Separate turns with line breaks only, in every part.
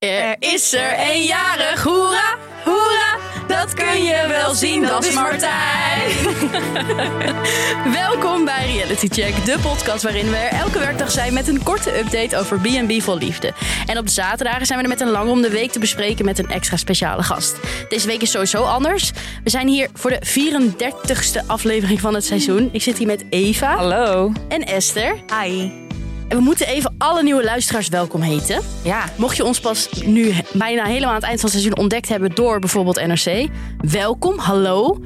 Er is er een jarig, hoera, hoera, dat kun je wel zien, dat is Martijn. Welkom bij Reality Check, de podcast waarin we er elke werkdag zijn met een korte update over B&B vol liefde. En op de zaterdagen zijn we er met een lang om de week te bespreken met een extra speciale gast. Deze week is sowieso anders. We zijn hier voor de 34ste aflevering van het seizoen. Ik zit hier met Eva
Hallo.
en Esther.
Hi.
En we moeten even alle nieuwe luisteraars welkom heten.
Ja.
Mocht je ons pas nu bijna helemaal aan het eind van het seizoen ontdekt hebben door bijvoorbeeld NRC, welkom, hallo.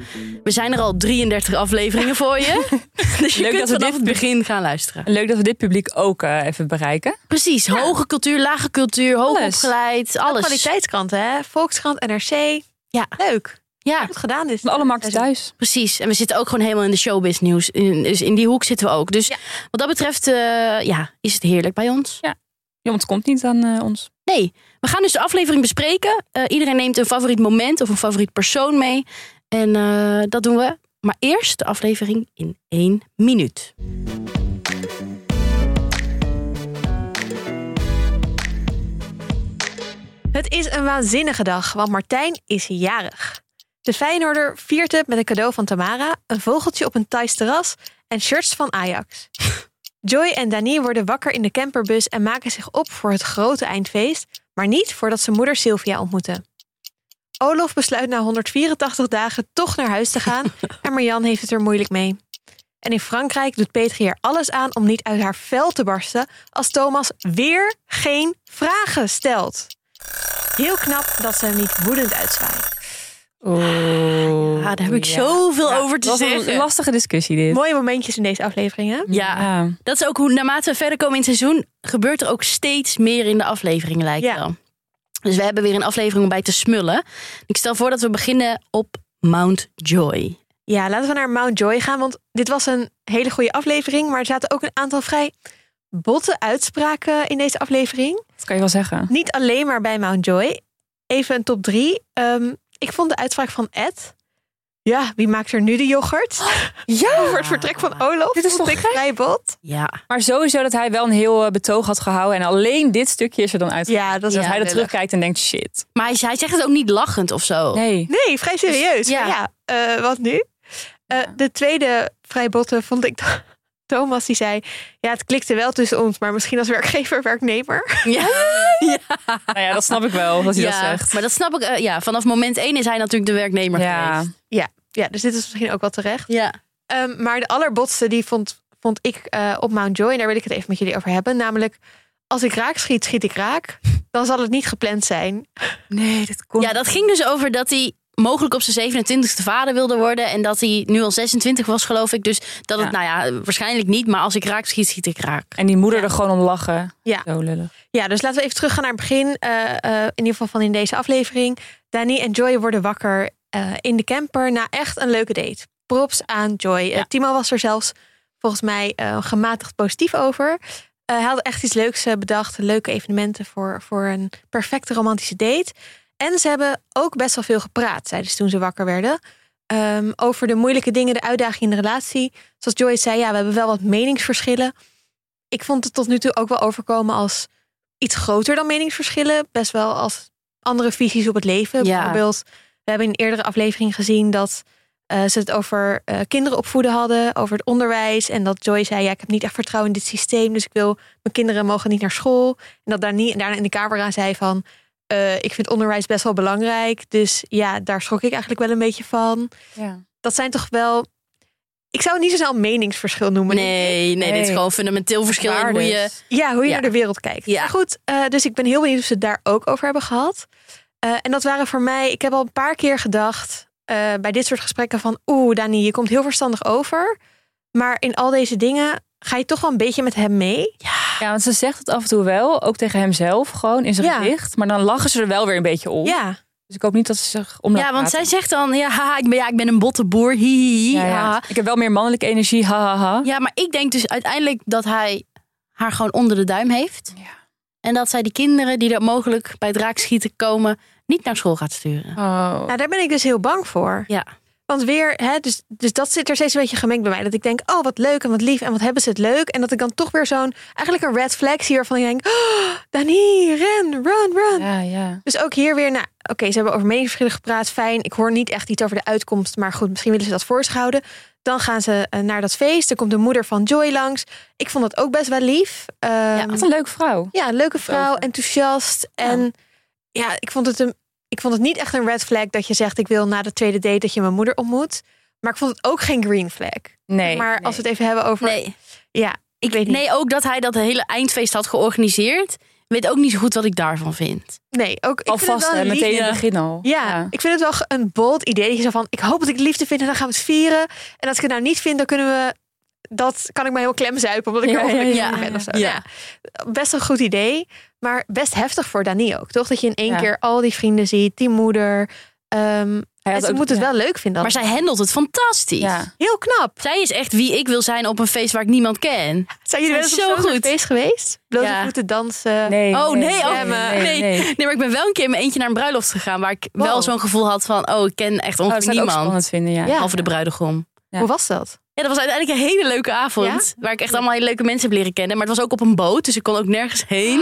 We zijn er al 33 afleveringen voor je. Dus je
Leuk
kunt
dat we
vanaf
dit
het begin gaan luisteren.
Leuk dat we dit publiek ook eh, even bereiken.
Precies, hoge cultuur, lage cultuur, hoog
Alles.
opgeleid, alles.
Kwaliteitskranten, hè? Volkskrant, NRC.
Ja.
Leuk.
Ja,
Goed gedaan dit.
Van alle markten thuis.
precies. En we zitten ook gewoon helemaal in de showbiz nieuws. In, dus in die hoek zitten we ook. Dus
Ja.
wat dat betreft, eh, ja, is het heerlijk bij ons.
Je ontkomt niet aan eh, ons.
Nee, we gaan dus de aflevering bespreken. Eh, iedereen neemt een favoriet moment of een favoriet persoon mee. En eh, dat doen we. Maar eerst de aflevering in één minuut.
Het is een waanzinnige dag, want Martijn is jarig. De Feyenoorder viert het met een cadeau van Tamara, een vogeltje op een Thais terras en shirts van Ajax. Joy en Dani worden wakker in de camperbus en maken zich op voor het grote eindfeest, maar niet voordat ze moeder Sylvia ontmoeten. Olof besluit na 184 dagen toch naar huis te gaan en Marjan heeft het er moeilijk mee. En in Frankrijk doet Petri er alles aan om niet uit haar vel te barsten als Thomas weer geen vragen stelt. Heel knap dat ze hem niet woedend uitzwaait.
Oeh.
Ja, daar heb ik zoveel over te
was
zeggen.
een lastige discussie dit.
Mooie momentjes in deze aflevering, hè?
Ja,
Ja.
dat is ook hoe naarmate we verder komen in het seizoen, gebeurt er ook steeds meer in de afleveringen, lijkt
Ja.
wel. Dus we hebben weer een aflevering om bij te smullen. Ik stel voor dat we beginnen op Mount Joy.
Ja, laten we naar Mount Joy gaan, want dit was een hele goede aflevering, maar er zaten ook een aantal vrij botte uitspraken in deze aflevering.
Dat kan je wel zeggen.
Niet alleen maar bij Mount Joy. Even een top drie. Ehm, ik vond de uitspraak van Ed. Ja, wie maakt er nu de yoghurt?
Ja.
Over het vertrek van Olaf.
Dit is toch
ik
gek?
vrij bot.
Ja,
Maar sowieso dat hij wel een heel eh, betoog had gehouden. En alleen dit stukje is er dan uit.
Ja, dat is
dat hij er terugkijkt en denkt, shit.
maar hij, hij zegt het ook niet lachend of zo.
Nee.
Nee, vrij serieus.
Ja.
Ja, ja eh, wat nu? Eh, de tweede vrij botte vond ik Thomas die zei... Ja, het klikte wel tussen ons, maar misschien als werkgever, werknemer.
Ja.
Nou ja, dat snap ik wel, dat hij dat
Ja,
zegt.
maar dat snap ik. eh, ja, vanaf moment één is hij natuurlijk de werknemer
Ja.
geweest.
Ja, dus dit is misschien ook wel terecht.
Ja.
Ehm, maar de allerbotste die vond, vond ik eh, op Mount Joy... en daar wil ik het even met jullie over hebben. Namelijk, als ik raak schiet, schiet ik raak. Dan zal het niet gepland zijn.
Nee, dat kon
ja, dat ging dus over dat hij mogelijk op zijn 27e vader wilde worden. En dat hij nu al 26 was, geloof ik. Dus dat het,
Ja.
nou ja, waarschijnlijk niet. Maar als ik raak schiet, schiet ik raak.
En die moeder
Ja.
er gewoon om lachen.
Ja.
Zo lullig.
Ja, dus laten we even teruggaan naar het begin. eh, eh, in ieder geval van in deze aflevering. Dani en Joy worden wakker eh, in de camper na echt een leuke date. Props aan Joy.
Ja.
Timo was er zelfs volgens mij eh, gematigd positief over. Eh, hij had echt iets leuks bedacht. Leuke evenementen voor, voor een perfecte romantische date. En ze hebben ook best wel veel gepraat, zeiden ze toen ze wakker werden. Ehm, over de moeilijke dingen, de uitdagingen in de relatie. Zoals Joy zei, ja, we hebben wel wat meningsverschillen. Ik vond het tot nu toe ook wel overkomen als iets groter dan meningsverschillen. Best wel als andere visies op het leven.
Ja.
Bijvoorbeeld, we hebben in een eerdere aflevering gezien dat eh, ze het over eh, kinderen opvoeden hadden, over het onderwijs. En dat Joy zei, ja, ik heb niet echt vertrouwen in dit systeem, dus ik wil, mijn kinderen mogen niet naar school. En dat daar niet, daarna in de kamer aan zei van, eh, ik vind onderwijs best wel belangrijk. Dus ja, daar schrok ik eigenlijk wel een beetje van.
Ja.
Dat zijn toch wel, ik zou het niet zo snel een meningsverschil noemen.
Nee, nee, dit is gewoon fundamenteel verschil in hoe je...
Ja, hoe je
Ja.
naar de wereld kijkt.
Ja.
Maar goed, eh, dus ik ben heel benieuwd of ze het daar ook over hebben gehad. Eh, en dat waren voor mij, ik heb al een paar keer gedacht eh, bij dit soort gesprekken van, oeh, Dani, je komt heel verstandig over. Maar in al deze dingen ga je toch wel een beetje met hem mee.
Ja, want ze zegt het af en toe wel, ook tegen hemzelf, gewoon in zijn
Ja.
gezicht. Maar dan lachen ze er wel weer een beetje om.
Ja,
Dus ik hoop niet dat ze zich om
Ja, want zij zegt dan, ja, haha, ik ben, ja, ik ben een botte boer, hihihi,
ja, ja. Ik heb wel meer mannelijke energie, hahaha.
Ja, maar ik denk dus uiteindelijk dat hij haar gewoon onder de duim heeft.
Ja.
En dat zij die kinderen die er mogelijk bij het raakschieten komen, niet naar school gaat sturen.
Oh.
nou daar ben ik dus heel bang voor.
Ja.
Want weer, hè, dus, dus dat zit er steeds een beetje gemengd bij mij. Dat ik denk, oh wat leuk en wat lief en wat hebben ze het leuk. En dat ik dan toch weer zo'n, eigenlijk een red flag zie waarvan ik denk, oh, Dani, ren, run, run.
Ja, ja.
Dus ook hier weer, nou, oké, ze hebben over meningsverschillen gepraat, fijn. Ik hoor niet echt iets over de uitkomst, maar goed, misschien willen ze dat voor zich houden. Dan gaan ze eh, naar dat feest. Er komt de moeder van Joy langs. Ik vond dat ook best wel lief. Ehm,
Wat een leuke vrouw.
ja, een leuke vrouw, enthousiast. En ja, ik vond het een, ik vond het niet echt een red flag dat je zegt ik wil na de tweede date dat je mijn moeder ontmoet. Maar ik vond het ook geen green flag.
Nee.
maar als we het even hebben over,
Nee.
ja, ik weet niet.
nee, ook dat hij dat hele eindfeest had georganiseerd. Weet ook niet zo goed wat ik daarvan vind.
Nee, ook ik
Alvast, hè,
een lief-
meteen in het begin al.
Ja, ik vind het wel een bold idee. Dat je zo van, ik hoop dat ik liefde vind en dan gaan we het vieren. En als ik het nou niet vind, dan kunnen we... Dat kan ik me heel klem zuipen, omdat ik
Ja,
er
ja,
ja,
ben
ja.
of zo.
Ja.
Ja. Best een goed idee, maar best heftig voor Dani ook. Toch dat je in één
Ja.
keer al die vrienden ziet, die moeder. ehm,
Hij
en
had
ze
ook-
moet het
ja.
wel leuk vinden.
Maar zij handelt het fantastisch.
Ja.
Heel knap.
Zij is echt wie ik wil zijn op een feest waar ik niemand ken.
Zijn jullie wel eens
Zo
op zo'n
goed.
feest geweest? Blote
Ja.
voeten dansen.
Nee,
Oh, nee, oh,
zwemmen.
nee.
nee.
Nee, maar ik ben wel een keer in mijn eentje naar een bruiloft gegaan... waar ik wel zo'n gevoel had van... oh, ik ken echt
Oh, dat
ongeveer
zou ik ook
niemand.
spannend vinden, ja.
Ja.
Behalve de bruidegom.
Ja.
Hoe was dat?
Ja, dat was uiteindelijk een hele leuke avond. Waar ik echt allemaal hele leuke mensen heb leren kennen. Maar het was ook op een boot, dus ik kon ook nergens heen.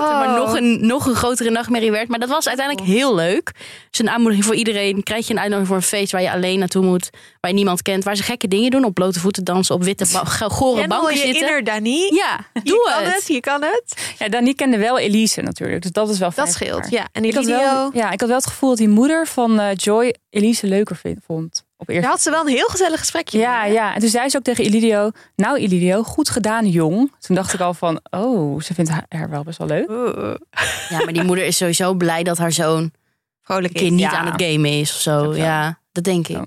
Maar
Oh.
nog een, nog een grotere nachtmerrie werd. Maar dat was uiteindelijk heel leuk. Dus een aanmoediging voor iedereen. Krijg je een uitnodiging voor een feest waar je alleen naartoe moet. Waar je niemand kent. Waar ze gekke dingen doen. Op blote voeten dansen. Op witte, ba- gore banken
je
zitten.
inner Dani.
Ja,
je
doe
kan
het.
het. Je kan het.
Ja, Dani kende wel Elise natuurlijk, dus dat is wel fijn.
Dat scheelt. Ja. En die
Ik had, wel, ja, ik had wel het gevoel dat die moeder van eh, Joy Elise leuker vind, vond. Op eerste.
Daar had ze wel een heel gezellig gesprekje.
Ja,
mee.
ja. En toen zei ze ook tegen Elidio, nou Elidio, goed gedaan jong. Toen dacht ik al van, oh, ze vindt haar, wel best wel leuk.
Ja, maar die moeder is sowieso blij dat haar zoon
Vrolijk is.
niet
Ja.
aan het gamen is of zo. Ja, dat denk ik.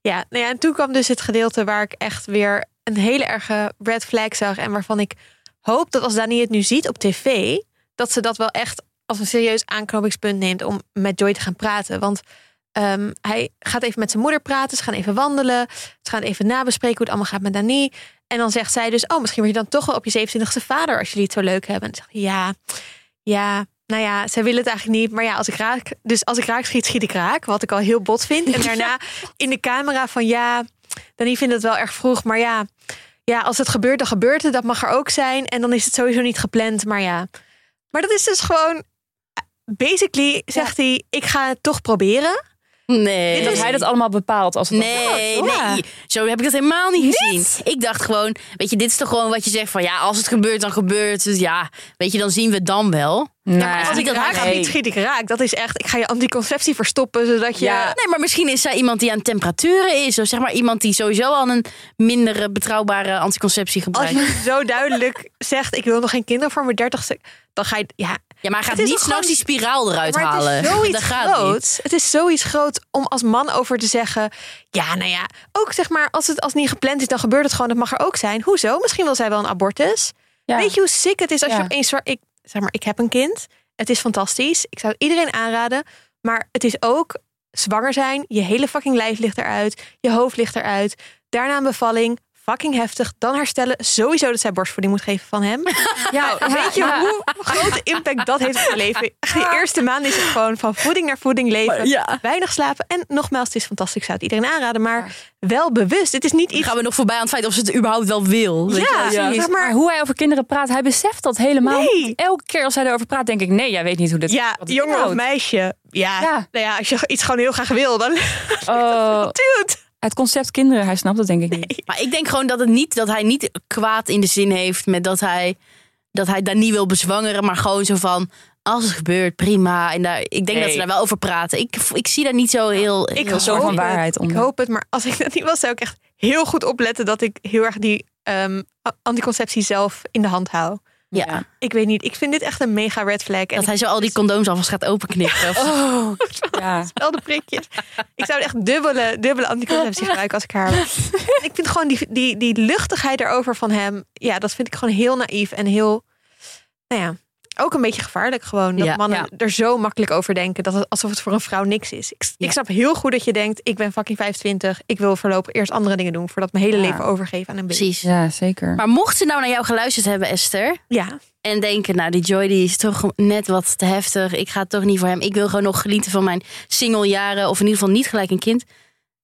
Ja, nou ja, en toen kwam dus het gedeelte waar ik echt weer een hele erge red flag zag. En waarvan ik hoop dat als Dani het nu ziet op tv, dat ze dat wel echt als een serieus aanknopingspunt neemt om met Joy te gaan praten. Want ehm, hij gaat even met zijn moeder praten. Ze gaan even wandelen. Ze gaan even nabespreken hoe het allemaal gaat met Dani. En dan zegt zij dus, oh, misschien word je dan toch wel op je 27e vader als jullie het zo leuk hebben. En dan zegt hij, ja, ja, nou ja, zij willen het eigenlijk niet. Maar ja, als ik raak, dus als ik raak schiet, schiet ik raak. Wat ik al heel bot vind. En daarna in de camera van ja, Dani vindt het wel erg vroeg. Maar ja, ja, als het gebeurt, dan gebeurt het. Dat mag er ook zijn. En dan is het sowieso niet gepland. Maar ja, maar dat is dus gewoon... Basically zegt hij, ik ga het toch proberen.
Nee.
Dat hij dat allemaal bepaalt als het
Nee, nee. Zo heb ik dat helemaal niet gezien. Ik dacht gewoon, weet je, dit is toch gewoon wat je zegt van ja, als het gebeurt, dan gebeurt het. Ja, weet je, dan zien we het dan wel.
Nee.
Ja, maar als ik
dat
raak
hij-
schiet, schiet ik raak. Dat is echt, ik ga je anticonceptie verstoppen. Zodat je...
Ja.
Nee, maar misschien is zij iemand die aan temperaturen is. Of zeg maar iemand die sowieso al een minder betrouwbare anticonceptie
Als
gebruikt.
je zo duidelijk zegt, ik wil nog geen kinderen voor mijn dertigste. Dan ga je, ja,
Ja, maar hij gaat niet s'nachts die spiraal eruit
maar
halen.
het is zoiets
dat gaat
groot.
niet.
Het is zoiets groot om als man over te zeggen. Ja, nou ja, ook zeg maar, als het als het niet gepland is, dan gebeurt het gewoon. Dat mag er ook zijn. Hoezo? Misschien wil zij wel een abortus.
Ja.
Weet je hoe sick het is als
Ja.
je opeens. Ik zeg maar, ik heb een kind. Het is fantastisch. Ik zou iedereen aanraden. Maar het is ook zwanger zijn. Je hele fucking lijf ligt eruit. Je hoofd ligt eruit. Daarna een bevalling. Fucking heftig. Dan herstellen. Sowieso dat zij borstvoeding moet geven van hem. Ja, weet je hoe grote impact dat heeft op je leven? De eerste maand is het gewoon van voeding naar voeding leven.
Ja.
Weinig slapen. En nogmaals, het is fantastisch. Ik zou het iedereen aanraden. Maar wel bewust. Het is niet
Dan
iets...
gaan we nog voorbij aan het feit of ze het überhaupt wel wil. Weet?
Ja,
maar,
maar-
hoe hij over kinderen praat, hij beseft dat helemaal
Nee.
Elke keer als hij erover praat, denk ik, nee, jij weet niet hoe dit
Ja, jongen of meisje. Ja,
Ja.
Nou ja, als je iets gewoon heel graag wil, dan
Oh,
dude.
Het concept kinderen, hij snapt het denk ik niet.
Maar ik denk gewoon dat, het niet, dat hij niet kwaad in de zin heeft met dat hij, dat hij daar niet wil bezwangeren. Maar gewoon zo van, als het gebeurt, prima. En daar, ik denk
Nee.
dat ze daar wel over praten. Ik, ik zie daar niet zo heel...
Ik
heel
zo van
hoop
waarheid
het.
onder.
Ik hoop het, maar als ik dat niet was, zou ik echt heel goed opletten dat ik heel erg die ehm, anticonceptie zelf in de hand hou.
Ja,
Ik weet niet, ik vind dit echt een mega red flag. En
dat hij zo al die condooms alvast gaat openknippen. Of.
Oh, ja.
wel de prikjes. Ik zou echt dubbele, dubbele anticonceptie gebruiken als ik haar. En ik vind gewoon die, die, die luchtigheid erover van hem. Ja, dat vind ik gewoon heel naïef en heel. Nou ja, ook een beetje gevaarlijk gewoon. Dat
Ja,
mannen
ja.
er zo makkelijk over denken. Dat het, alsof het voor een vrouw niks is. Ik,
Ja.
ik snap heel goed dat je denkt: ik ben fucking 25. Ik wil voorlopig eerst andere dingen doen voordat mijn hele
Ja.
leven overgeef aan een baby.
Precies.
ja, zeker.
Maar mocht ze nou naar jou geluisterd hebben, Esther...
Ja,
En denken, nou die Joy die is toch net wat te heftig. Ik ga het toch niet voor hem. Ik wil gewoon nog genieten van mijn singlejaren. Of in ieder geval niet gelijk een kind.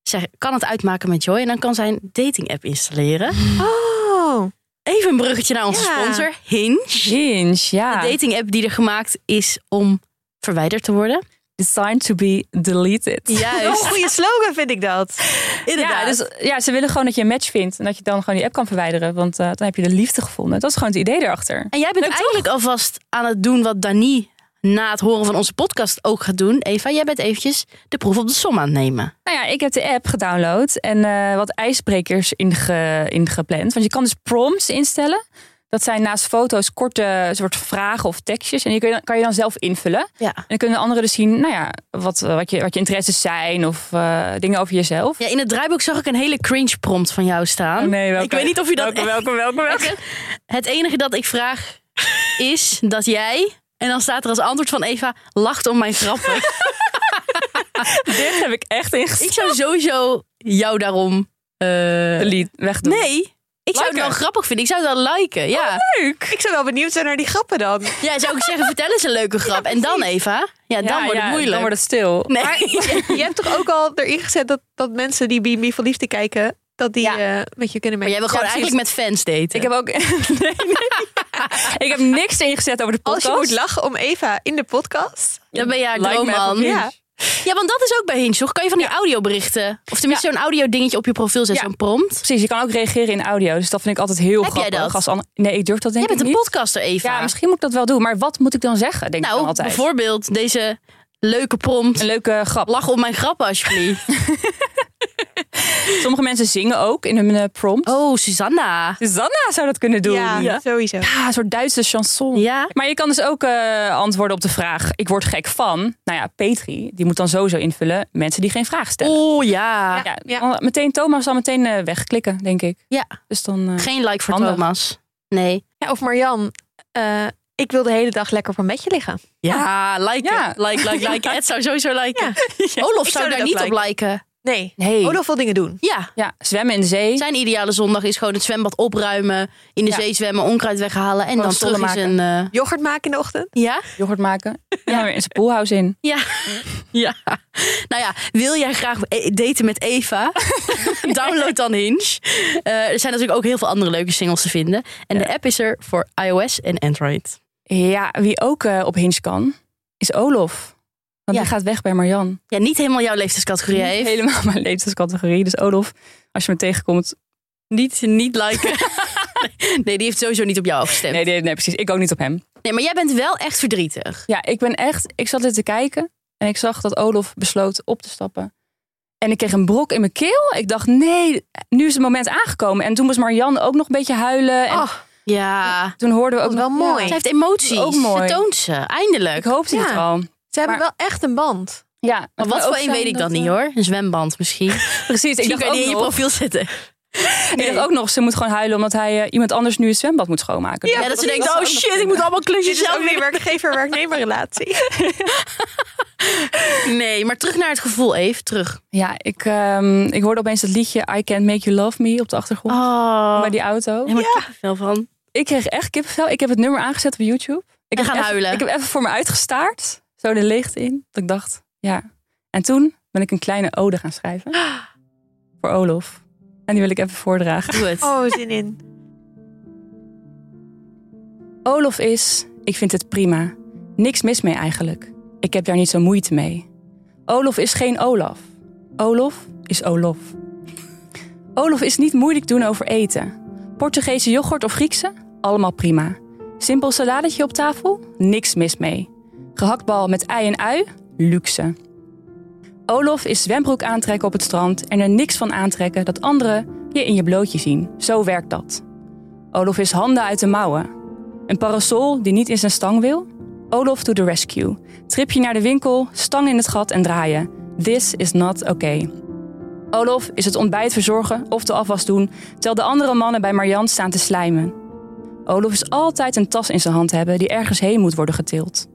zij kan het uitmaken met Joy en dan kan zij een dating app installeren.
Oh,
Even een bruggetje naar onze
Ja.
sponsor, Hinge.
Hinge, ja.
De dating app die er gemaakt is om verwijderd te worden.
Designed to be deleted.
een
Juist.
goede slogan vind ik dat.
Inderdaad.
Ja, dus, ja, ze willen gewoon dat je een match vindt. En dat je dan gewoon die app kan verwijderen. Want eh, dan heb je de liefde gevonden. Dat is gewoon het idee erachter.
En jij bent eigenlijk alvast aan het doen wat Dani na het horen van onze podcast ook gaat doen. Eva, jij bent eventjes de proef op de som aan het nemen.
Nou ja, ik heb de app gedownload. En eh, wat ijsbrekers inge, ingepland. Want je kan dus prompts instellen. Dat zijn naast foto's korte soort vragen of tekstjes. En die kun je, kan je dan zelf invullen.
Ja.
En dan kunnen anderen dus zien nou ja, wat, wat, je, wat je interesses zijn. Of eh, dingen over jezelf.
Ja, in het draaiboek zag ik een hele cringe prompt van jou staan.
Oh, nee, welke?
Ik weet niet of je dat
welke, welke, welke?
Het enige dat ik vraag is dat jij, en dan staat er als antwoord van Eva, lacht om mijn grappen.
Dit heb ik echt
ik
ingesteld.
zou sowieso jou daarom... eh,
Delete, wegdoen.
nee, ik zou het wel grappig vinden. Ik zou het wel liken, ja.
Leuk.
Ik zou wel benieuwd zijn naar die grappen dan.
Ja, zou ik zeggen, vertel eens een leuke grap. en dan Eva, ja, dan
Ja,
wordt het
ja,
moeilijk.
Dan wordt het stil.
Nee.
Je hebt toch ook al erin gezet dat, dat mensen die B&B voor liefde kijken, dat die
Ja.
eh, met je kunnen
Maar jij wil gewoon
Ja,
eigenlijk met fans daten.
Ik heb ook. nee, nee. Ik heb niks ingezet over de
Als
podcast.
je moet lachen om Eva in de podcast.
Dan ben jij droomman.
even op
Ja.
Want dat is ook bij Hinge, toch? Kan je van die audioberichten, of tenminste zo'n audio dingetje op je profiel zetten,
Ja.
zo'n prompt.
Precies, je kan ook reageren in audio. Dus dat vind ik altijd heel
Heb jij
grappig.
dat?
Als ander- Nee, ik durf dat denk
Jij bent
ik
een
niet.
podcaster, Eva.
Ja, misschien moet ik dat wel doen. Maar wat moet ik dan zeggen? Denk ik dan
nou,
altijd.
bijvoorbeeld deze leuke prompt.
Een leuke grap.
Lach op mijn grappen, alsjeblieft.
Sommige mensen zingen ook in hun eh, prompt.
Oh, Susanna.
Susanna zou dat kunnen doen.
Ja,
Ja.
sowieso.
Ja, een soort Duitse chanson.
Ja.
Maar je kan dus ook eh, antwoorden op de vraag: ik word gek van. Nou ja, Petri, die moet dan sowieso invullen mensen die geen vraag stellen.
Oh ja.
ja,
ja.
Meteen Thomas zal meteen eh, wegklikken, denk ik.
Ja.
Dus dan.
Geen like voor
Handig.
Thomas. Nee.
Ja, of Marjan, eh, ik wil de hele dag lekker op een bedje liggen.
Ja, like,
Ja.
like, like, like. Ed zou sowieso liken. Olaf
Ik
zou
zou
daar niet op liken.
Nee,
nee.
Olaf wil dingen doen.
Ja.
Ja, zwemmen in de zee.
Zijn ideale zondag is gewoon het zwembad opruimen, in de
Ja.
zee zwemmen, onkruid weghalen en dan terug in
maken.
zijn. eh,
Yoghurt maken in de ochtend.
Ja?
yoghurt maken. En dan weer in zijn poolhouse in.
Ja. ja. Nou ja, wil jij graag e- daten met Eva? Download dan Hinge. Eh, er zijn natuurlijk ook heel veel andere leuke singles te vinden. En de app is er voor iOS en Android.
Ja, wie ook eh, op Hinge kan, is Olof. Want
Ja.
die gaat weg bij Marjan.
Ja, niet helemaal jouw leeftijdscategorie
Niet
heeft.
Helemaal mijn leeftijdscategorie. Dus Olof, als je me tegenkomt.
Niet, niet liken. nee, die heeft sowieso niet op jou afgestemd.
Nee,
Nee.
nee, nee, precies. Ik ook niet op hem.
maar jij bent wel echt verdrietig.
Ja, ik ben echt. Ik zat dit te kijken en ik zag dat Olof besloot op te stappen. En ik kreeg een brok in mijn keel. Ik dacht, nee, nu is het moment aangekomen. En toen was Marjan ook nog een beetje huilen. En
Oh,
toen toen hoorden we ook
wat wel
nog,
mooi.
Zij heeft emoties.
Ook mooi.
Ze toont ze, eindelijk.
Ik hoopte het
Ja.
al.
Ze hebben
Maar-
wel echt een band.
Ja,
Maar
het
wat voor een weet ik dan
dat,
niet
eh,
hoor. Een zwemband misschien.
Precies, ik dacht
kan
ook
die in je profiel zetten.
ik dacht ook nog, ze moet gewoon huilen omdat hij eh, iemand anders nu het zwembad moet schoonmaken.
Ja, dat ze denkt, oh shit, ik moet allemaal klusjes zelf
ook die
doen.
werkgever-werknemer relatie.
Nee, maar terug naar het gevoel even, terug.
Ja, ik, ehm, ik hoorde opeens dat liedje I Can't Make You Love Me op de achtergrond.
Oh,
Bij die auto.
helemaal kippenvel van.
Ik kreeg echt kippenvel. Ik heb het nummer aangezet op YouTube. Ik
En
heb
gaan
even-
huilen.
Ik heb even voor me uitgestaard. Zo de leegte in. Dat ik dacht, ja. En toen ben ik een kleine ode gaan schrijven. Voor Olof. En die wil ik even voordragen.
Doe het.
Oh, zin in.
Olof is, ik vind het prima. Niks mis mee eigenlijk. Ik heb daar niet zo moeite mee. Olof is geen Olaf. Olof is Olof. Olof is niet moeilijk doen over eten. Portugese yoghurt of Griekse? Allemaal prima. Simpel saladetje op tafel? Niks mis mee. Gehaktbal met ei en ui? Luxe. Olof is zwembroek aantrekken op het strand en er niks van aantrekken dat anderen je in je blootje zien. Zo werkt dat. Olof is handen uit de mouwen. Een parasol die niet in zijn stang wil? Olof to the rescue. Tripje naar de winkel, stang in het gat en draaien. This is not okay. Olof is het ontbijt verzorgen of de afwas doen, terwijl de andere mannen bij Marjan staan te slijmen. Olof is altijd een tas in zijn hand hebben die ergens heen moet worden getild.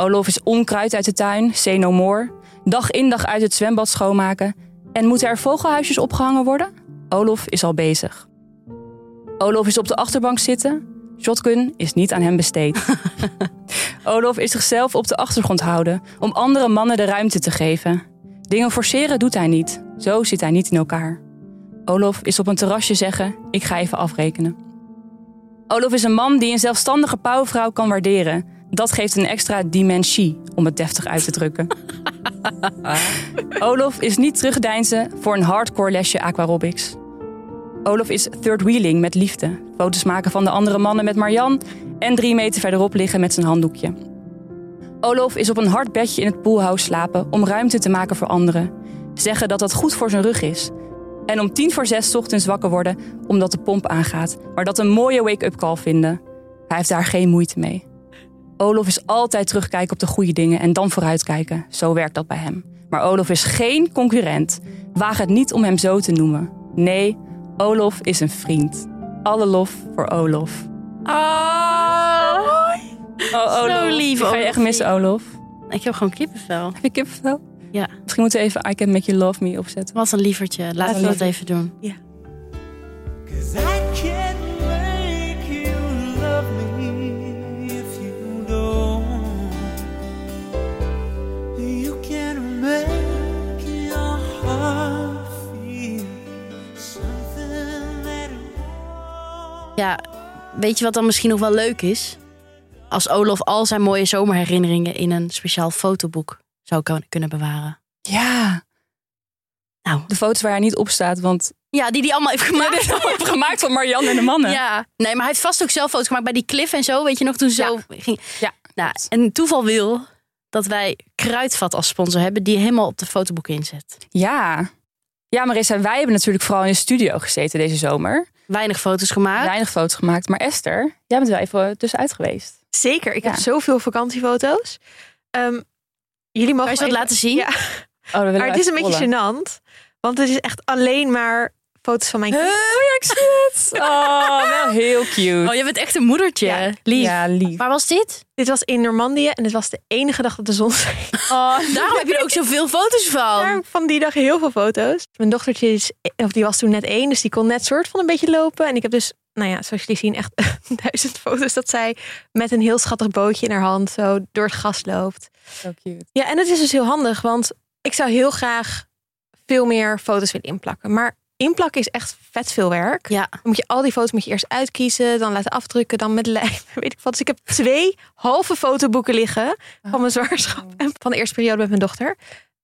Olof is onkruid uit de tuin, say no more. Dag in dag uit het zwembad schoonmaken. En moeten er vogelhuisjes opgehangen worden? Olof is al bezig. Olof is op de achterbank zitten. Shotgun is niet aan hem besteed. Olof is zichzelf op de achtergrond houden om andere mannen de ruimte te geven. Dingen forceren doet hij niet. Zo zit hij niet in elkaar. Olof is op een terrasje zeggen: Ik ga even afrekenen. Olof is een man die een zelfstandige pauwvrouw kan waarderen. Dat geeft een extra dimensie, om het deftig uit te drukken. Olof is niet terugdeinzen voor een hardcore lesje aquarobics. Olof is third wheeling met liefde. Foto's maken van de andere mannen met Marjan en drie meter verderop liggen met zijn handdoekje. Olof is op een hard bedje in het poolhouse slapen om ruimte te maken voor anderen. Zeggen dat dat goed voor zijn rug is. En om tien voor zes ochtends wakker worden omdat de pomp aangaat, maar dat een mooie wake-up call vinden. Hij heeft daar geen moeite mee. Olof is altijd terugkijken op de goede dingen en dan vooruitkijken. Zo werkt dat bij hem. Maar Olof is geen concurrent. Waag het niet om hem zo te noemen. Nee, Olof is een vriend. Alle lof voor Olof.
Oh,
Oh,
Zo lief,
Ik ga je
Olof.
echt missen, Olof.
ik heb gewoon kippenvel.
Heb je kippenvel?
Ja,
Misschien moeten we even I Can Make You Love Me opzetten.
wat een lievertje. Laten we dat even doen.
Cause
Ja, weet je wat dan misschien nog wel leuk is? Als Olof al zijn mooie zomerherinneringen in een speciaal fotoboek zou kunnen bewaren.
Ja.
Nou.
De foto's waar hij niet op staat, want
Ja, die die allemaal heeft gemaakt.
gemaakt van Marianne en de mannen.
Ja, nee, maar hij heeft vast ook zelf foto's gemaakt bij die cliff en zo. Weet je nog, toen ze zo ging.
Ja,
Nou, en toeval wil dat wij Kruidvat als sponsor hebben, die helemaal op de fotoboeken inzet.
Ja. Ja, Marissa, wij hebben natuurlijk vooral in de studio gezeten deze zomer.
Weinig foto's gemaakt.
Weinig foto's gemaakt. Maar Esther, jij bent wel even tussenuit geweest.
Zeker, ik
Ja.
heb zoveel vakantiefoto's. Ehm, jullie mogen
Kan je
even-
laten zien?
Ja,
Oh,
maar het is een beetje gênant. Want het is echt alleen maar foto's van mijn kind.
Oh ja, ik zie het. Oh, wel heel cute.
Oh, je bent echt een moedertje.
Ja.
Lief.
Ja, lief.
Waar was dit?
Dit was in Normandië en dit was de enige dag dat de zon scheen.
Oh, daarom heb je er ook zoveel foto's van.
Van die dag heel veel foto's. Mijn dochtertje is, of die was toen net één, dus die kon net soort van een beetje lopen. En ik heb dus, nou ja, zoals jullie zien, echt duizend foto's dat zij met een heel schattig bootje in haar hand zo door het gas loopt.
Zo cute.
Ja, en het is dus heel handig, want ik zou heel graag veel meer foto's willen inplakken. Maar inplakken is echt vet veel werk.
Ja.
Dan moet je al die foto's moet je eerst uitkiezen, dan laten afdrukken, dan met lijm, weet ik wat. Dus ik heb twee halve fotoboeken liggen van mijn zwangerschap en van de eerste periode met mijn dochter.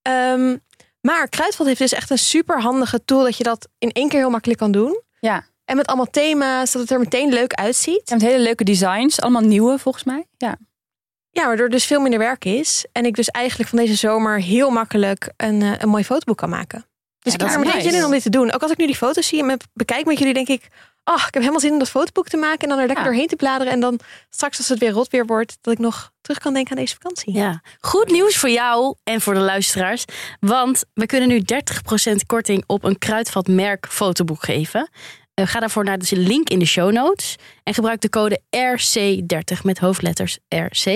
Ehm, maar Kruidvat heeft dus echt een super handige tool dat je dat in één keer heel makkelijk kan doen.
Ja.
En met allemaal thema's, dat het er meteen leuk uitziet.
Ze hebben hele leuke designs. Allemaal nieuwe volgens mij. Ja.
Ja, waardoor dus veel minder werk is. En ik dus eigenlijk van deze zomer heel makkelijk een, eh, een mooi fotoboek kan maken. Dus
Ja,
ik heb er meteen
nice.
zin in om dit te doen. Ook als ik nu die foto's zie en me bekijk met jullie, denk ik... Oh, ik heb helemaal zin om dat fotoboek te maken en dan er lekker
Ja.
doorheen te bladeren. En dan straks als het weer rot weer wordt, dat ik nog terug kan denken aan deze vakantie.
Ja, goed nieuws voor jou en voor de luisteraars. Want we kunnen nu 30% korting op een Kruidvat merk fotoboek geven. Eh, ga daarvoor naar de link in de show notes. En gebruik de code RC30 met hoofdletters RC.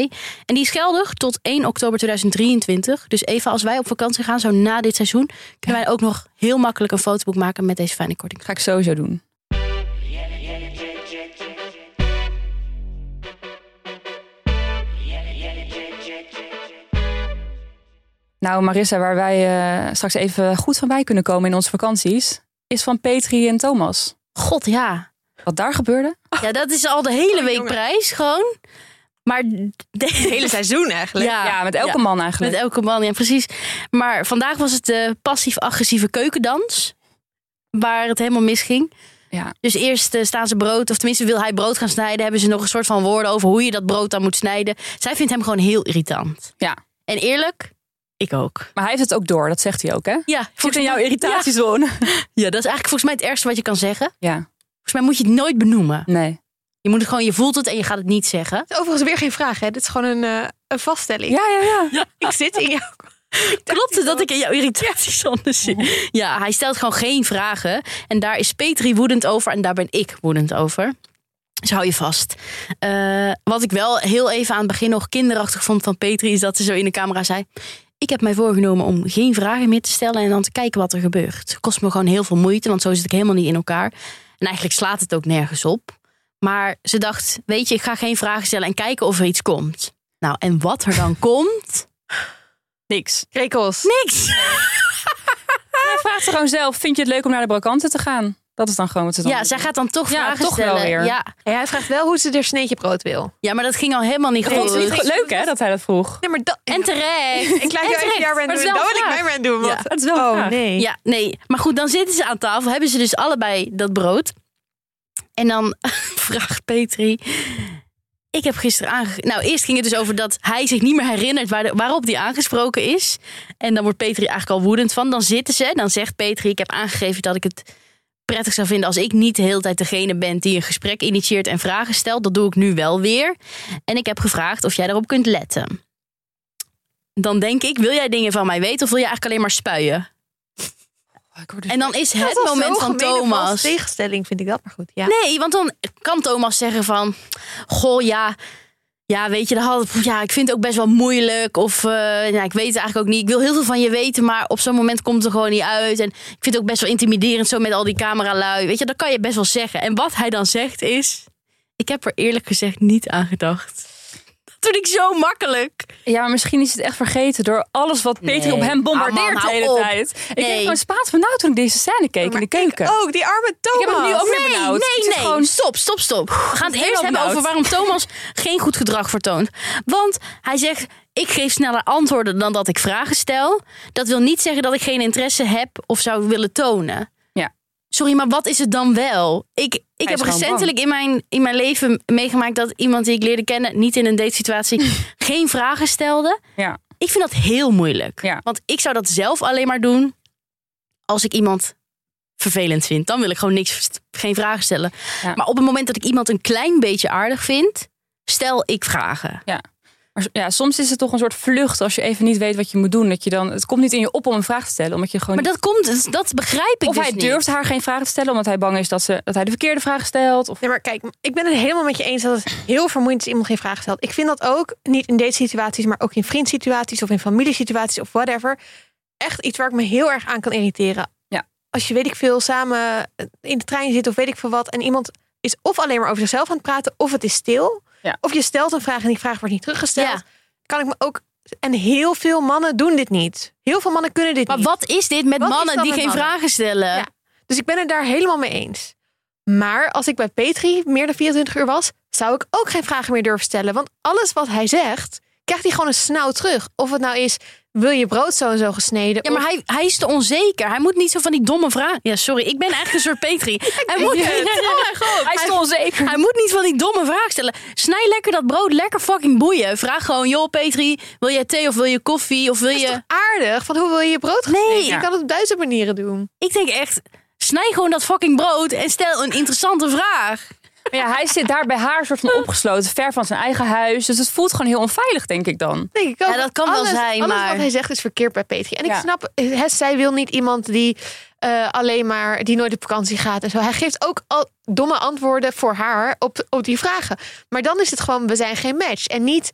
En die is geldig tot 1 oktober 2023. Dus even als wij op vakantie gaan, zo na dit seizoen... kunnen wij ook nog heel makkelijk een fotoboek maken met deze fijne korting.
Ga ik sowieso doen. Nou, Marissa, waar wij eh, straks even goed van bij kunnen komen in onze vakanties, is van Petri en Thomas.
God, ja.
Wat daar gebeurde?
Ja, dat is al de hele week
jongen.
prijs gewoon. Maar de
Het hele seizoen eigenlijk.
Ja,
ja, met elke
ja.
man eigenlijk.
Met elke man, ja, precies. Maar vandaag was het de passief-agressieve keukendans. Waar het helemaal misging.
Ja.
Dus eerst eh, staan ze brood, of tenminste wil hij brood gaan snijden. Hebben ze nog een soort van woorden over hoe je dat brood dan moet snijden. Zij vindt hem gewoon heel irritant.
Ja.
En eerlijk, ik ook.
Maar hij heeft het ook door, dat zegt hij ook, hè?
Ja,
Zit in jouw irritatiezone.
Ja, ja, dat is eigenlijk volgens mij het ergste wat je kan zeggen.
Ja,
Volgens mij moet je het nooit benoemen.
nee.
Je moet het gewoon, je voelt het en je gaat het niet zeggen.
Het is overigens weer geen vraag, hè? Dit is gewoon een, eh, een vaststelling.
Ja, ja, ja.
Ik zit in jou.
Klopt het dat ik in jouw irritatiezone zit? Ja, hij stelt gewoon geen vragen. En daar is Petri woedend over en daar ben ik woedend over. Dus hou je vast. Eh, wat ik wel heel even aan het begin nog kinderachtig vond van Petri... is dat ze zo in de camera zei... Ik heb mij voorgenomen om geen vragen meer te stellen... en dan te kijken wat er gebeurt. Het kost me gewoon heel veel moeite, want zo zit ik helemaal niet in elkaar. En eigenlijk slaat het ook nergens op. Maar ze dacht, weet je, ik ga geen vragen stellen... en kijken of er iets komt. Nou, en wat er dan komt...
Niks.
Krekels.
Niks.
Hij vraagt ze gewoon zelf, vind je het leuk om naar de brokanten te gaan? Dat is dan gewoon wat ze dan
Ja,
doen.
zij gaat dan toch
Ja,
vragen
toch wel weer.
Ja.
Ja, hij vraagt wel hoe ze er sneetje brood wil.
ja, maar dat ging al helemaal niet goed.
leuk hè, dat hij dat vroeg.
Nee, maar dat...
En terecht.
ik laat
En
jou even jouw rand doen. Dan wil ik mijn rand doen. Want...
Ja, het is wel
oh,
vraag.
nee.
Ja, nee. Maar goed, dan zitten ze aan tafel. Hebben ze dus allebei dat brood. En dan vraagt Petri... Ik heb gisteren aange... Nou, eerst ging het dus over dat hij zich niet meer herinnert waar de- waarop die aangesproken is. En dan wordt Petri eigenlijk al woedend van. Dan zitten ze, dan zegt Petri... Ik heb aangegeven dat ik het prettig zou vinden als ik niet de hele tijd degene ben die een gesprek initieert en vragen stelt. Dat doe ik nu wel weer. En ik heb gevraagd of jij daarop kunt letten. Dan denk ik, wil jij dingen van mij weten of wil je eigenlijk alleen maar spuien? En dan is het
is
moment van Thomas.
tegenstelling vind ik dat maar goed. Ja.
Nee, want dan kan Thomas zeggen van... Goh, ja, ja weet je, dat had, ja, ik vind het ook best wel moeilijk. Of eh, ja, ik weet het eigenlijk ook niet. Ik wil heel veel van je weten, maar op zo'n moment komt het er gewoon niet uit. En ik vind het ook best wel intimiderend zo met al die cameralui. Weet je, dat kan je best wel zeggen. En wat hij dan zegt is... Ik heb er eerlijk gezegd niet aan gedacht. Dat doe ik zo makkelijk.
Ja, maar misschien is het echt vergeten door alles wat Peter
Nee.
op hem bombardeert de hele
op.
tijd. Ik
Nee.
kreeg gewoon spaat van nou toen ik deze scène keek in de keuken.
Ook die arme Thomas.
Ik heb het nu ook weer benauwd.
Nee, nee,
gewoon-
stop, stop, stop. We gaan het eerst hebben over waarom Thomas geen goed gedrag vertoont. Want hij zegt, ik geef sneller antwoorden dan dat ik vragen stel. Dat wil niet zeggen dat ik geen interesse heb of zou willen tonen.
Ja.
Sorry, maar wat is het dan wel? Ik, ik heb recentelijk in mijn, in mijn leven meegemaakt dat iemand die ik leerde kennen, niet in een datesituatie, geen vragen stelde.
Ja.
Ik vind dat heel moeilijk.
Ja.
Want ik zou dat zelf alleen maar doen als ik iemand vervelend vind. Dan wil ik gewoon niks, geen vragen stellen.
Ja.
Maar op het moment dat ik iemand een klein beetje aardig vind, stel ik vragen.
Maar ja, soms is het toch een soort vlucht als je even niet weet wat je moet doen. Dat je dan, het komt niet in je op om een vraag te stellen. Omdat je gewoon
Maar dat komt, dat begrijp ik
of
dus
hij
niet.
durft haar geen vragen te stellen omdat hij bang is dat, ze, dat hij de verkeerde vraag stelt. Of,
Nee, maar kijk, ik ben het helemaal met je eens dat het heel vermoeiend is als iemand geen vraag stelt. Ik vind dat ook, niet in deze situaties, maar ook in vriendsituaties of in familiesituaties of whatever. Echt iets waar ik me heel erg aan kan irriteren.
Ja.
Als je, weet ik veel, samen in de trein zit of weet ik veel wat. En iemand is of alleen maar over zichzelf aan het praten of het is stil.
Ja.
Of je stelt een vraag en die vraag wordt niet teruggesteld.
Ja.
Kan ik me ook... En heel veel mannen doen dit niet. Heel veel mannen kunnen dit
Maar
niet.
wat is dit met
Wat
mannen die
met
geen
mannen?
vragen stellen?
Ja. Dus ik ben het daar helemaal mee eens. Maar als ik bij Petri meer dan 24 uur was, zou ik ook geen vragen meer durven stellen. Want alles wat hij zegt, krijgt hij gewoon een snauw terug. Of het nou is, wil je brood zo en zo gesneden?
Ja, maar
Of-
hij, hij is te onzeker. Hij moet niet zo van die domme vragen. Ja, sorry, ik ben eigenlijk een soort Petri. Hij moet,
hij is te onzeker.
hij moet niet van die domme vragen stellen. Snij lekker dat brood, lekker fucking boeien. Vraag gewoon, joh Petri, wil jij thee of wil je koffie? Of wil
Dat is
je...
toch aardig? Van hoe wil je je brood
Nee.
gesneden? Je
Ja.
kan het op duizend manieren doen.
Ik denk echt, snij gewoon dat fucking brood en stel een interessante vraag.
Maar ja, hij zit daar bij haar soort van opgesloten, ver van zijn eigen huis. Dus het voelt gewoon heel onveilig, denk ik dan.
Denk ik ook.
Ja, dat kan wel
alles,
zijn,
alles
maar-
wat hij zegt is verkeerd bij Petri. En ik snap, zij wil niet iemand die eh, alleen maar, die nooit op vakantie gaat en zo. Hij geeft ook al domme antwoorden voor haar op, op die vragen. Maar dan is het gewoon, we zijn geen match. En niet,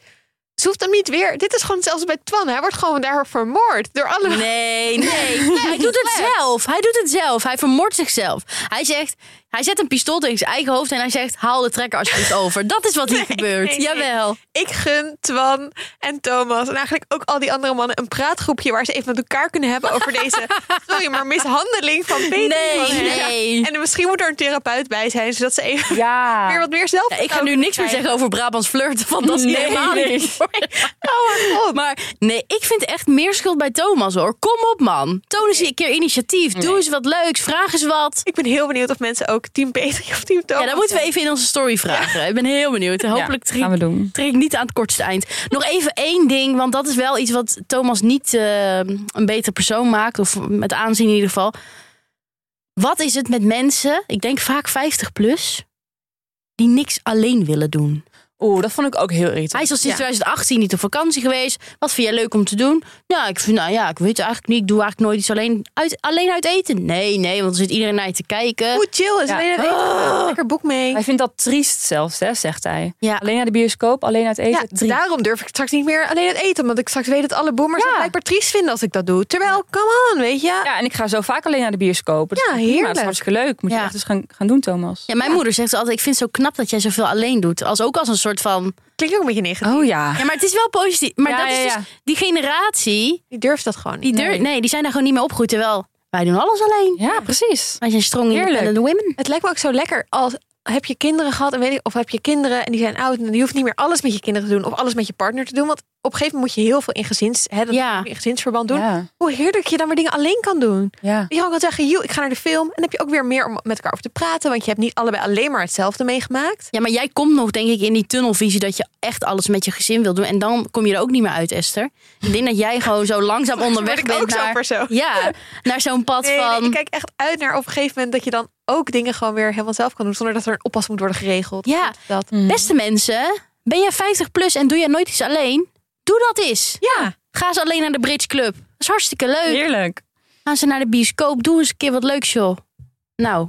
ze hoeft hem niet weer, dit is gewoon zelfs bij Twan. Hij wordt gewoon daar vermoord door alle...
Nee, nee. Hij doet het zelf. Hij doet het zelf. Hij vermoordt zichzelf. Hij zegt, hij zet een pistool tegen zijn eigen hoofd en hij zegt, haal de trekker alsjeblieft over. Dat is wat hier gebeurt.
nee, nee.
Jawel.
Ik gun Twan en Thomas en eigenlijk ook al die andere mannen een praatgroepje waar ze even met elkaar kunnen hebben over deze, sorry, maar mishandeling van Petri.
Nee.
En misschien moet er een therapeut bij zijn, zodat ze even
Ja.
weer wat meer zelf.
Ja, ik ga nu niks meer zeggen over Brabants flirten, want dat is
Nee,
helemaal
nee.
niet.
Oh mijn god.
Maar nee, ik vind echt meer schuld bij Thomas hoor. Kom op man. Toon eens een keer initiatief. Doe eens wat leuks. Vraag eens wat.
Ik ben heel benieuwd of mensen ook team Petri of team Thomas
Ja, dat moeten we even in onze story vragen. Ik ben heel benieuwd. Hopelijk
Ja, gaan we doen.
trek ik niet aan het kortste eind. Nog even één ding, want dat is wel iets wat Thomas niet eh, een betere persoon maakt. Of met aanzien in ieder geval. Wat is het met mensen, ik denk vaak 50 plus, die niks alleen willen doen?
Oeh, dat vond ik ook heel irritant.
Hij is al sinds
Ja.
2018 niet op vakantie geweest. Wat vind jij leuk om te doen? Nou, ik vind, nou ja, ik weet het eigenlijk niet. Ik doe eigenlijk nooit iets alleen uit, alleen uit eten. Nee, nee, want er zit iedereen naar je te kijken.
Hoe chill is
Ja.
alleen het eten. Lekker boek mee.
Hij vindt dat triest zelfs, hè, zegt hij.
Ja.
Alleen naar de bioscoop, alleen uit eten.
Ja,
triest.
daarom durf ik straks niet meer alleen het eten. Omdat ik straks weet dat alle boomers
Ja.
het blijkbaar triest vinden als ik dat doe. Terwijl, come on, weet je.
Ja, en ik ga zo vaak alleen naar de bioscoop. Dat is
Ja,
prima, Dat
heerlijk.
is hartstikke leuk. Moet je
Ja.
echt eens gaan, gaan doen, Thomas.
Ja, mijn moeder zegt altijd: Ik vind het zo knap dat jij zoveel alleen doet. Als ook als een soort soort van...
Klinkt ook een beetje negatief.
Oh ja.
Ja, maar het is wel positief. Maar
Ja,
dat is
ja,
dus die generatie,
Die durft dat gewoon niet.
die, durf, nee. die zijn daar gewoon niet meer opgegroeid. Terwijl wij doen alles alleen.
Ja, precies.
Wij zijn strong
Heerlijk.
independent women.
Het lijkt me ook zo lekker als heb je kinderen gehad en weet ik, of heb je kinderen en die zijn oud en je hoeft niet meer alles met je kinderen te doen of alles met je partner te doen, want op een gegeven moment moet je heel veel in gezins, hè, dat
Ja.
in gezinsverband doen.
Ja.
Hoe heerlijk je dan maar dingen alleen kan doen.
ja.
Je gewoon kan zeggen, joh, ik ga naar de film en dan heb je ook weer meer om met elkaar over te praten, want je hebt niet allebei alleen maar hetzelfde meegemaakt.
Ja, maar jij komt nog, denk ik, in die tunnelvisie dat je echt alles met je gezin wil doen. En dan kom je er ook niet meer uit, Esther. Ik denk dat jij gewoon zo langzaam onderweg
ik
bent
ook
naar, ja, naar zo'n pad
Nee, nee,
van...
ik kijk echt uit naar op een gegeven moment dat je dan ook dingen gewoon weer helemaal zelf kan doen zonder dat er een oppas moet worden geregeld.
Ja.
dat.
Beste mensen, ben jij 50 plus en doe jij nooit iets alleen? Doe dat eens.
Ja,
Ga eens alleen naar de Bridge Club. Dat is hartstikke leuk.
Heerlijk.
Gaan ze naar de bioscoop. Doe eens een keer wat leuks, joh. Nou,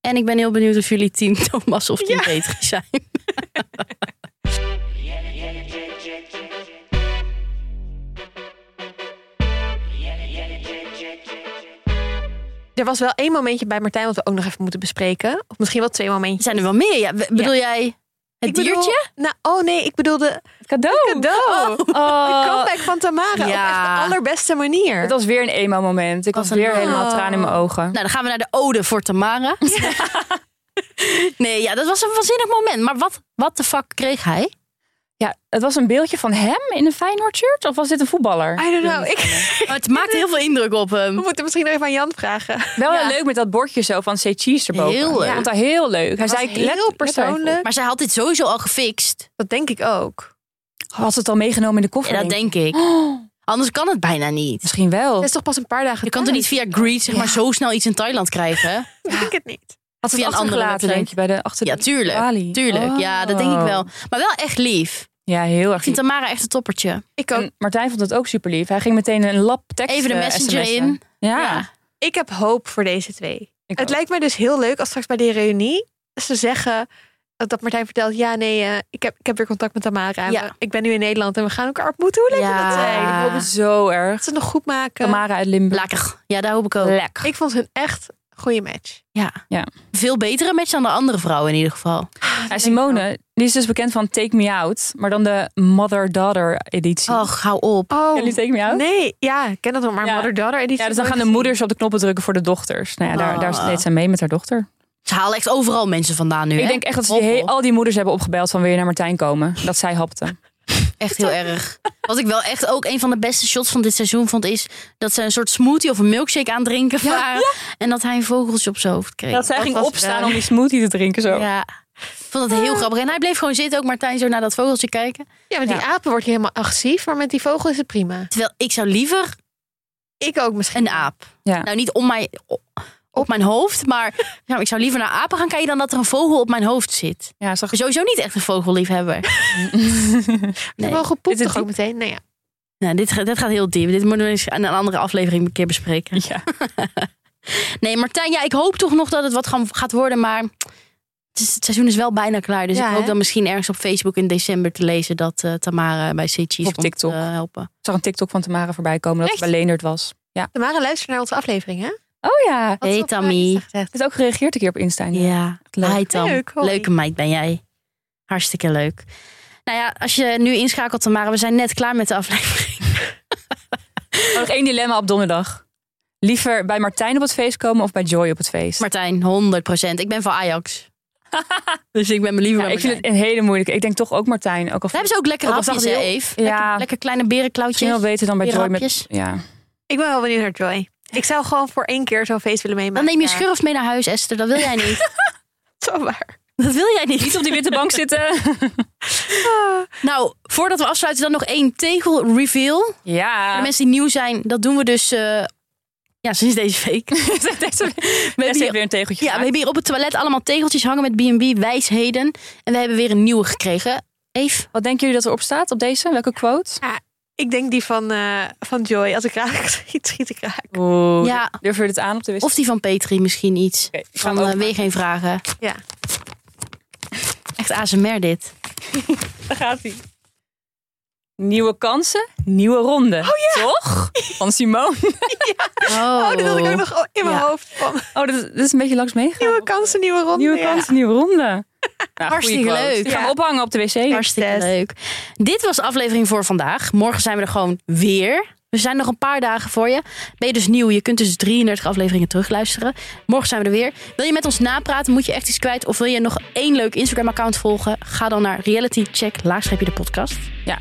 en ik ben heel benieuwd of jullie team Thomas of team Petri zijn.
er was wel één momentje bij Martijn wat we ook nog even moeten bespreken. Of misschien wel twee momentjes.
Zijn er wel meer? Ja, bedoel jij het
Ik bedoel-
diertje?
Nou, oh nee, ik bedoelde
Het cadeau.
cadeau. De
Oh,
comeback van Tamara op echt
Ja.
de allerbeste manier.
het was weer een emo-moment. Ik
Was
weer helemaal
Oh.
tranen in mijn ogen.
Nou, dan gaan we naar de ode voor Tamara. nee, ja, dat was een waanzinnig moment. Maar wat, wat de fuck kreeg hij?
Ja, het was een beeldje van hem in een Feyenoord shirt? Of was dit een voetballer?
I don't know. Ik,
Oh, het maakte heel veel indruk op
we
hem.
moeten misschien nog even aan Jan vragen.
Wel
Ja.
heel leuk met dat bordje zo van say cheese erboven.
Heel leuk.
Ik vond dat heel leuk. Hij
was
zei
heel
let- let
persoonlijk.
Maar zij had dit sowieso al gefixt.
Dat denk ik ook.
Had het al meegenomen in de koffer?
Ja, dat
denk ik. Oh,
Anders kan het bijna niet.
misschien wel.
Het is toch pas een paar dagen
Je kan toch niet via Greed zeg maar, zo snel iets in Thailand krijgen?
Ik denk het niet.
Had het
via een andere
denk je, bij de achter
Ja, tuurlijk.
balie?
Tuurlijk, ja, dat denk ik wel.
Oh.
Maar wel echt lief.
Ja, heel erg
Ik vind. Tamara echt een toppertje.
Ik ook.
En Martijn vond het ook super lief. Hij ging meteen een lap tekst
Even de
eh,
messenger
sms'en.
in.
Ja,
Ja.
Ik heb hoop voor deze twee.
ik
Het
ook.
lijkt mij dus heel leuk als straks bij de reunie ze zeggen dat, Martijn vertelt: ja, nee, eh, ik, heb, ik heb weer contact met Tamara. En
Ja.
Ik ben nu in Nederland en we gaan elkaar ontmoeten. Hoe leuk
Ja.
dat zijn?
Ik
Ik
hoop
hoop
het zo erg.
dat ze het nog goed maken.
Tamara uit Limburg.
Lekker. Ja, daar hoop ik ook.
Lekker.
Ik vond hun echt een goede match.
Ja.
Ja.
Veel betere match dan de andere vrouwen in ieder geval.
Ja, Simone, die is dus bekend van Take Me Out, maar dan de Mother-Daughter editie.
Och, hou op.
Oh,
jullie Take Me Out?
nee, ja, ik ken dat wel, maar
Ja.
mother-daughter editie.
Ja, dus dan gaan de moeders op de knoppen drukken voor de dochters. Nou ja, daar, daar
Ah.
deed zij mee met haar dochter.
Ze halen echt overal mensen vandaan nu.
Ik
hè?
denk echt dat ze die al die moeders hebben opgebeld van wil je naar Martijn komen. Dat zij hapte.
Echt heel erg. Wat ik wel echt ook een van de beste shots van dit seizoen vond, is dat ze een soort smoothie of een milkshake aan het drinken waren. En dat hij een vogeltje op zijn hoofd kreeg.
Dat zij
Dat
ging
was
opstaan
raar.
om die smoothie te drinken zo.
Ja. Ik vond het heel grappig. En hij bleef gewoon zitten, ook Martijn, zo naar dat vogeltje kijken.
Ja, met die
Ja.
apen word je helemaal agressief, maar met die vogel is het prima.
Terwijl ik zou liever
Ik ook misschien.
een aap.
Ja.
Nou, niet om mij, op mijn hoofd, maar nou, ik zou liever naar apen gaan kijken dan dat er een vogel op mijn hoofd zit.
Ja,
Ik
zag
ben sowieso niet echt een vogelliefhebber. Nee.
vogel
Dit
poept
is
toch ook meteen? Nee, ja.
Nou, dit, dit gaat heel diep. Dit moeten we eens aan een andere aflevering een keer bespreken.
Ja.
Nee, Martijn, ja, ik hoop toch nog dat het wat gaan- gaat worden, maar het, is, het seizoen is wel bijna klaar. Dus
Ja,
ik hoop
hè?
dan misschien ergens op Facebook in december te lezen dat eh, Tamara bij C-Cheese
Op
komt
TikTok.
eh, helpen.
Ik zag een TikTok van Tamara voorbij komen dat
Echt?
het bij Leendert was. Ja.
Tamara, luister naar onze aflevering, hè?
Oh ja.
Wat
Hey, Tammy.
Het is ook gereageerd een keer op Insta.
Ja,
leuk.
hi Tam.
Leuk, hoi.
Leuke meid ben jij. Hartstikke leuk. Nou ja, als je nu inschakelt, Tamara, we zijn net klaar met de aflevering.
Oh, nog één dilemma op donderdag. Liever bij Martijn op het feest komen of bij Joy op het feest?
Martijn, 100%. Ik ben van Ajax. dus ik ben me liever
ja,
bij
ik vind het een hele moeilijke. Ik denk toch ook Martijn. Ook al
Daar hebben ze ook lekker
Ook al
hapjes, hè,
heel-
Eve?
Ja.
Lekker, lekker kleine berenklauwtjes.
wel beter dan bij Joy. Met, ja.
Ik ben wel benieuwd naar Joy. Ik zou gewoon voor één keer zo'n feest willen
Dan
meemaken.
neem je schurft mee naar huis, Esther. Dat wil jij niet.
Zo waar.
Dat wil jij niet.
Niet op die witte bank zitten.
Nou, voordat we afsluiten, dan nog één tegel reveal. Voor
Ja.
de mensen die nieuw zijn, dat doen we dus eh, ja, sinds deze week.
Deze,
We hebben, hier,
weer een tegeltje
ja, we hebben hier op het toilet allemaal tegeltjes hangen met B&B wijsheden. En we hebben weer een nieuwe gekregen. Eve?
Wat denken jullie dat erop staat op deze? Welke quote?
Ik denk die van, eh, van Joy. Als ik raak schiet, schiet ik raak.
Oeh,
Ja.
Durf je dit aan op de wissel?
Of die van Petri misschien iets.
Oké, ik ga
Van
hem open.
weer geen vragen.
Ja.
Echt ASMR dit.
Daar gaat hij. Nieuwe kansen, nieuwe ronde.
Oh
Toch? Van Simone.
Oh,
Oh, dat had ik ook nog in mijn
Ja.
hoofd. Van
Oh, dat is, dat is een beetje langs meegegaan.
nieuwe kansen, nieuwe ronde.
Nieuwe
ja.
kansen, nieuwe ronde. Nou,
Hartstikke leuk.
Gaan we
Ja.
ophangen op de wc.
Hartstikke leuk. Dit was de aflevering voor vandaag. Morgen zijn we er gewoon weer. We zijn nog een paar dagen voor je. Ben je dus nieuw? Je kunt dus 33 afleveringen terugluisteren. Morgen zijn we er weer. Wil je met ons napraten? Moet je echt iets kwijt? Of wil je nog één leuk Instagram-account volgen? Ga dan naar realitycheck laagstreepje de podcast.
Ja.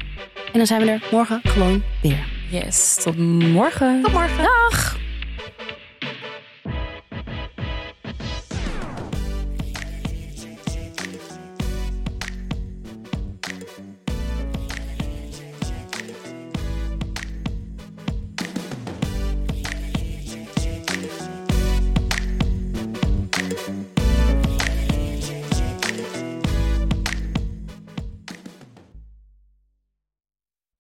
En dan zijn we er morgen gewoon weer.
Yes, tot morgen.
Tot morgen.
Dag!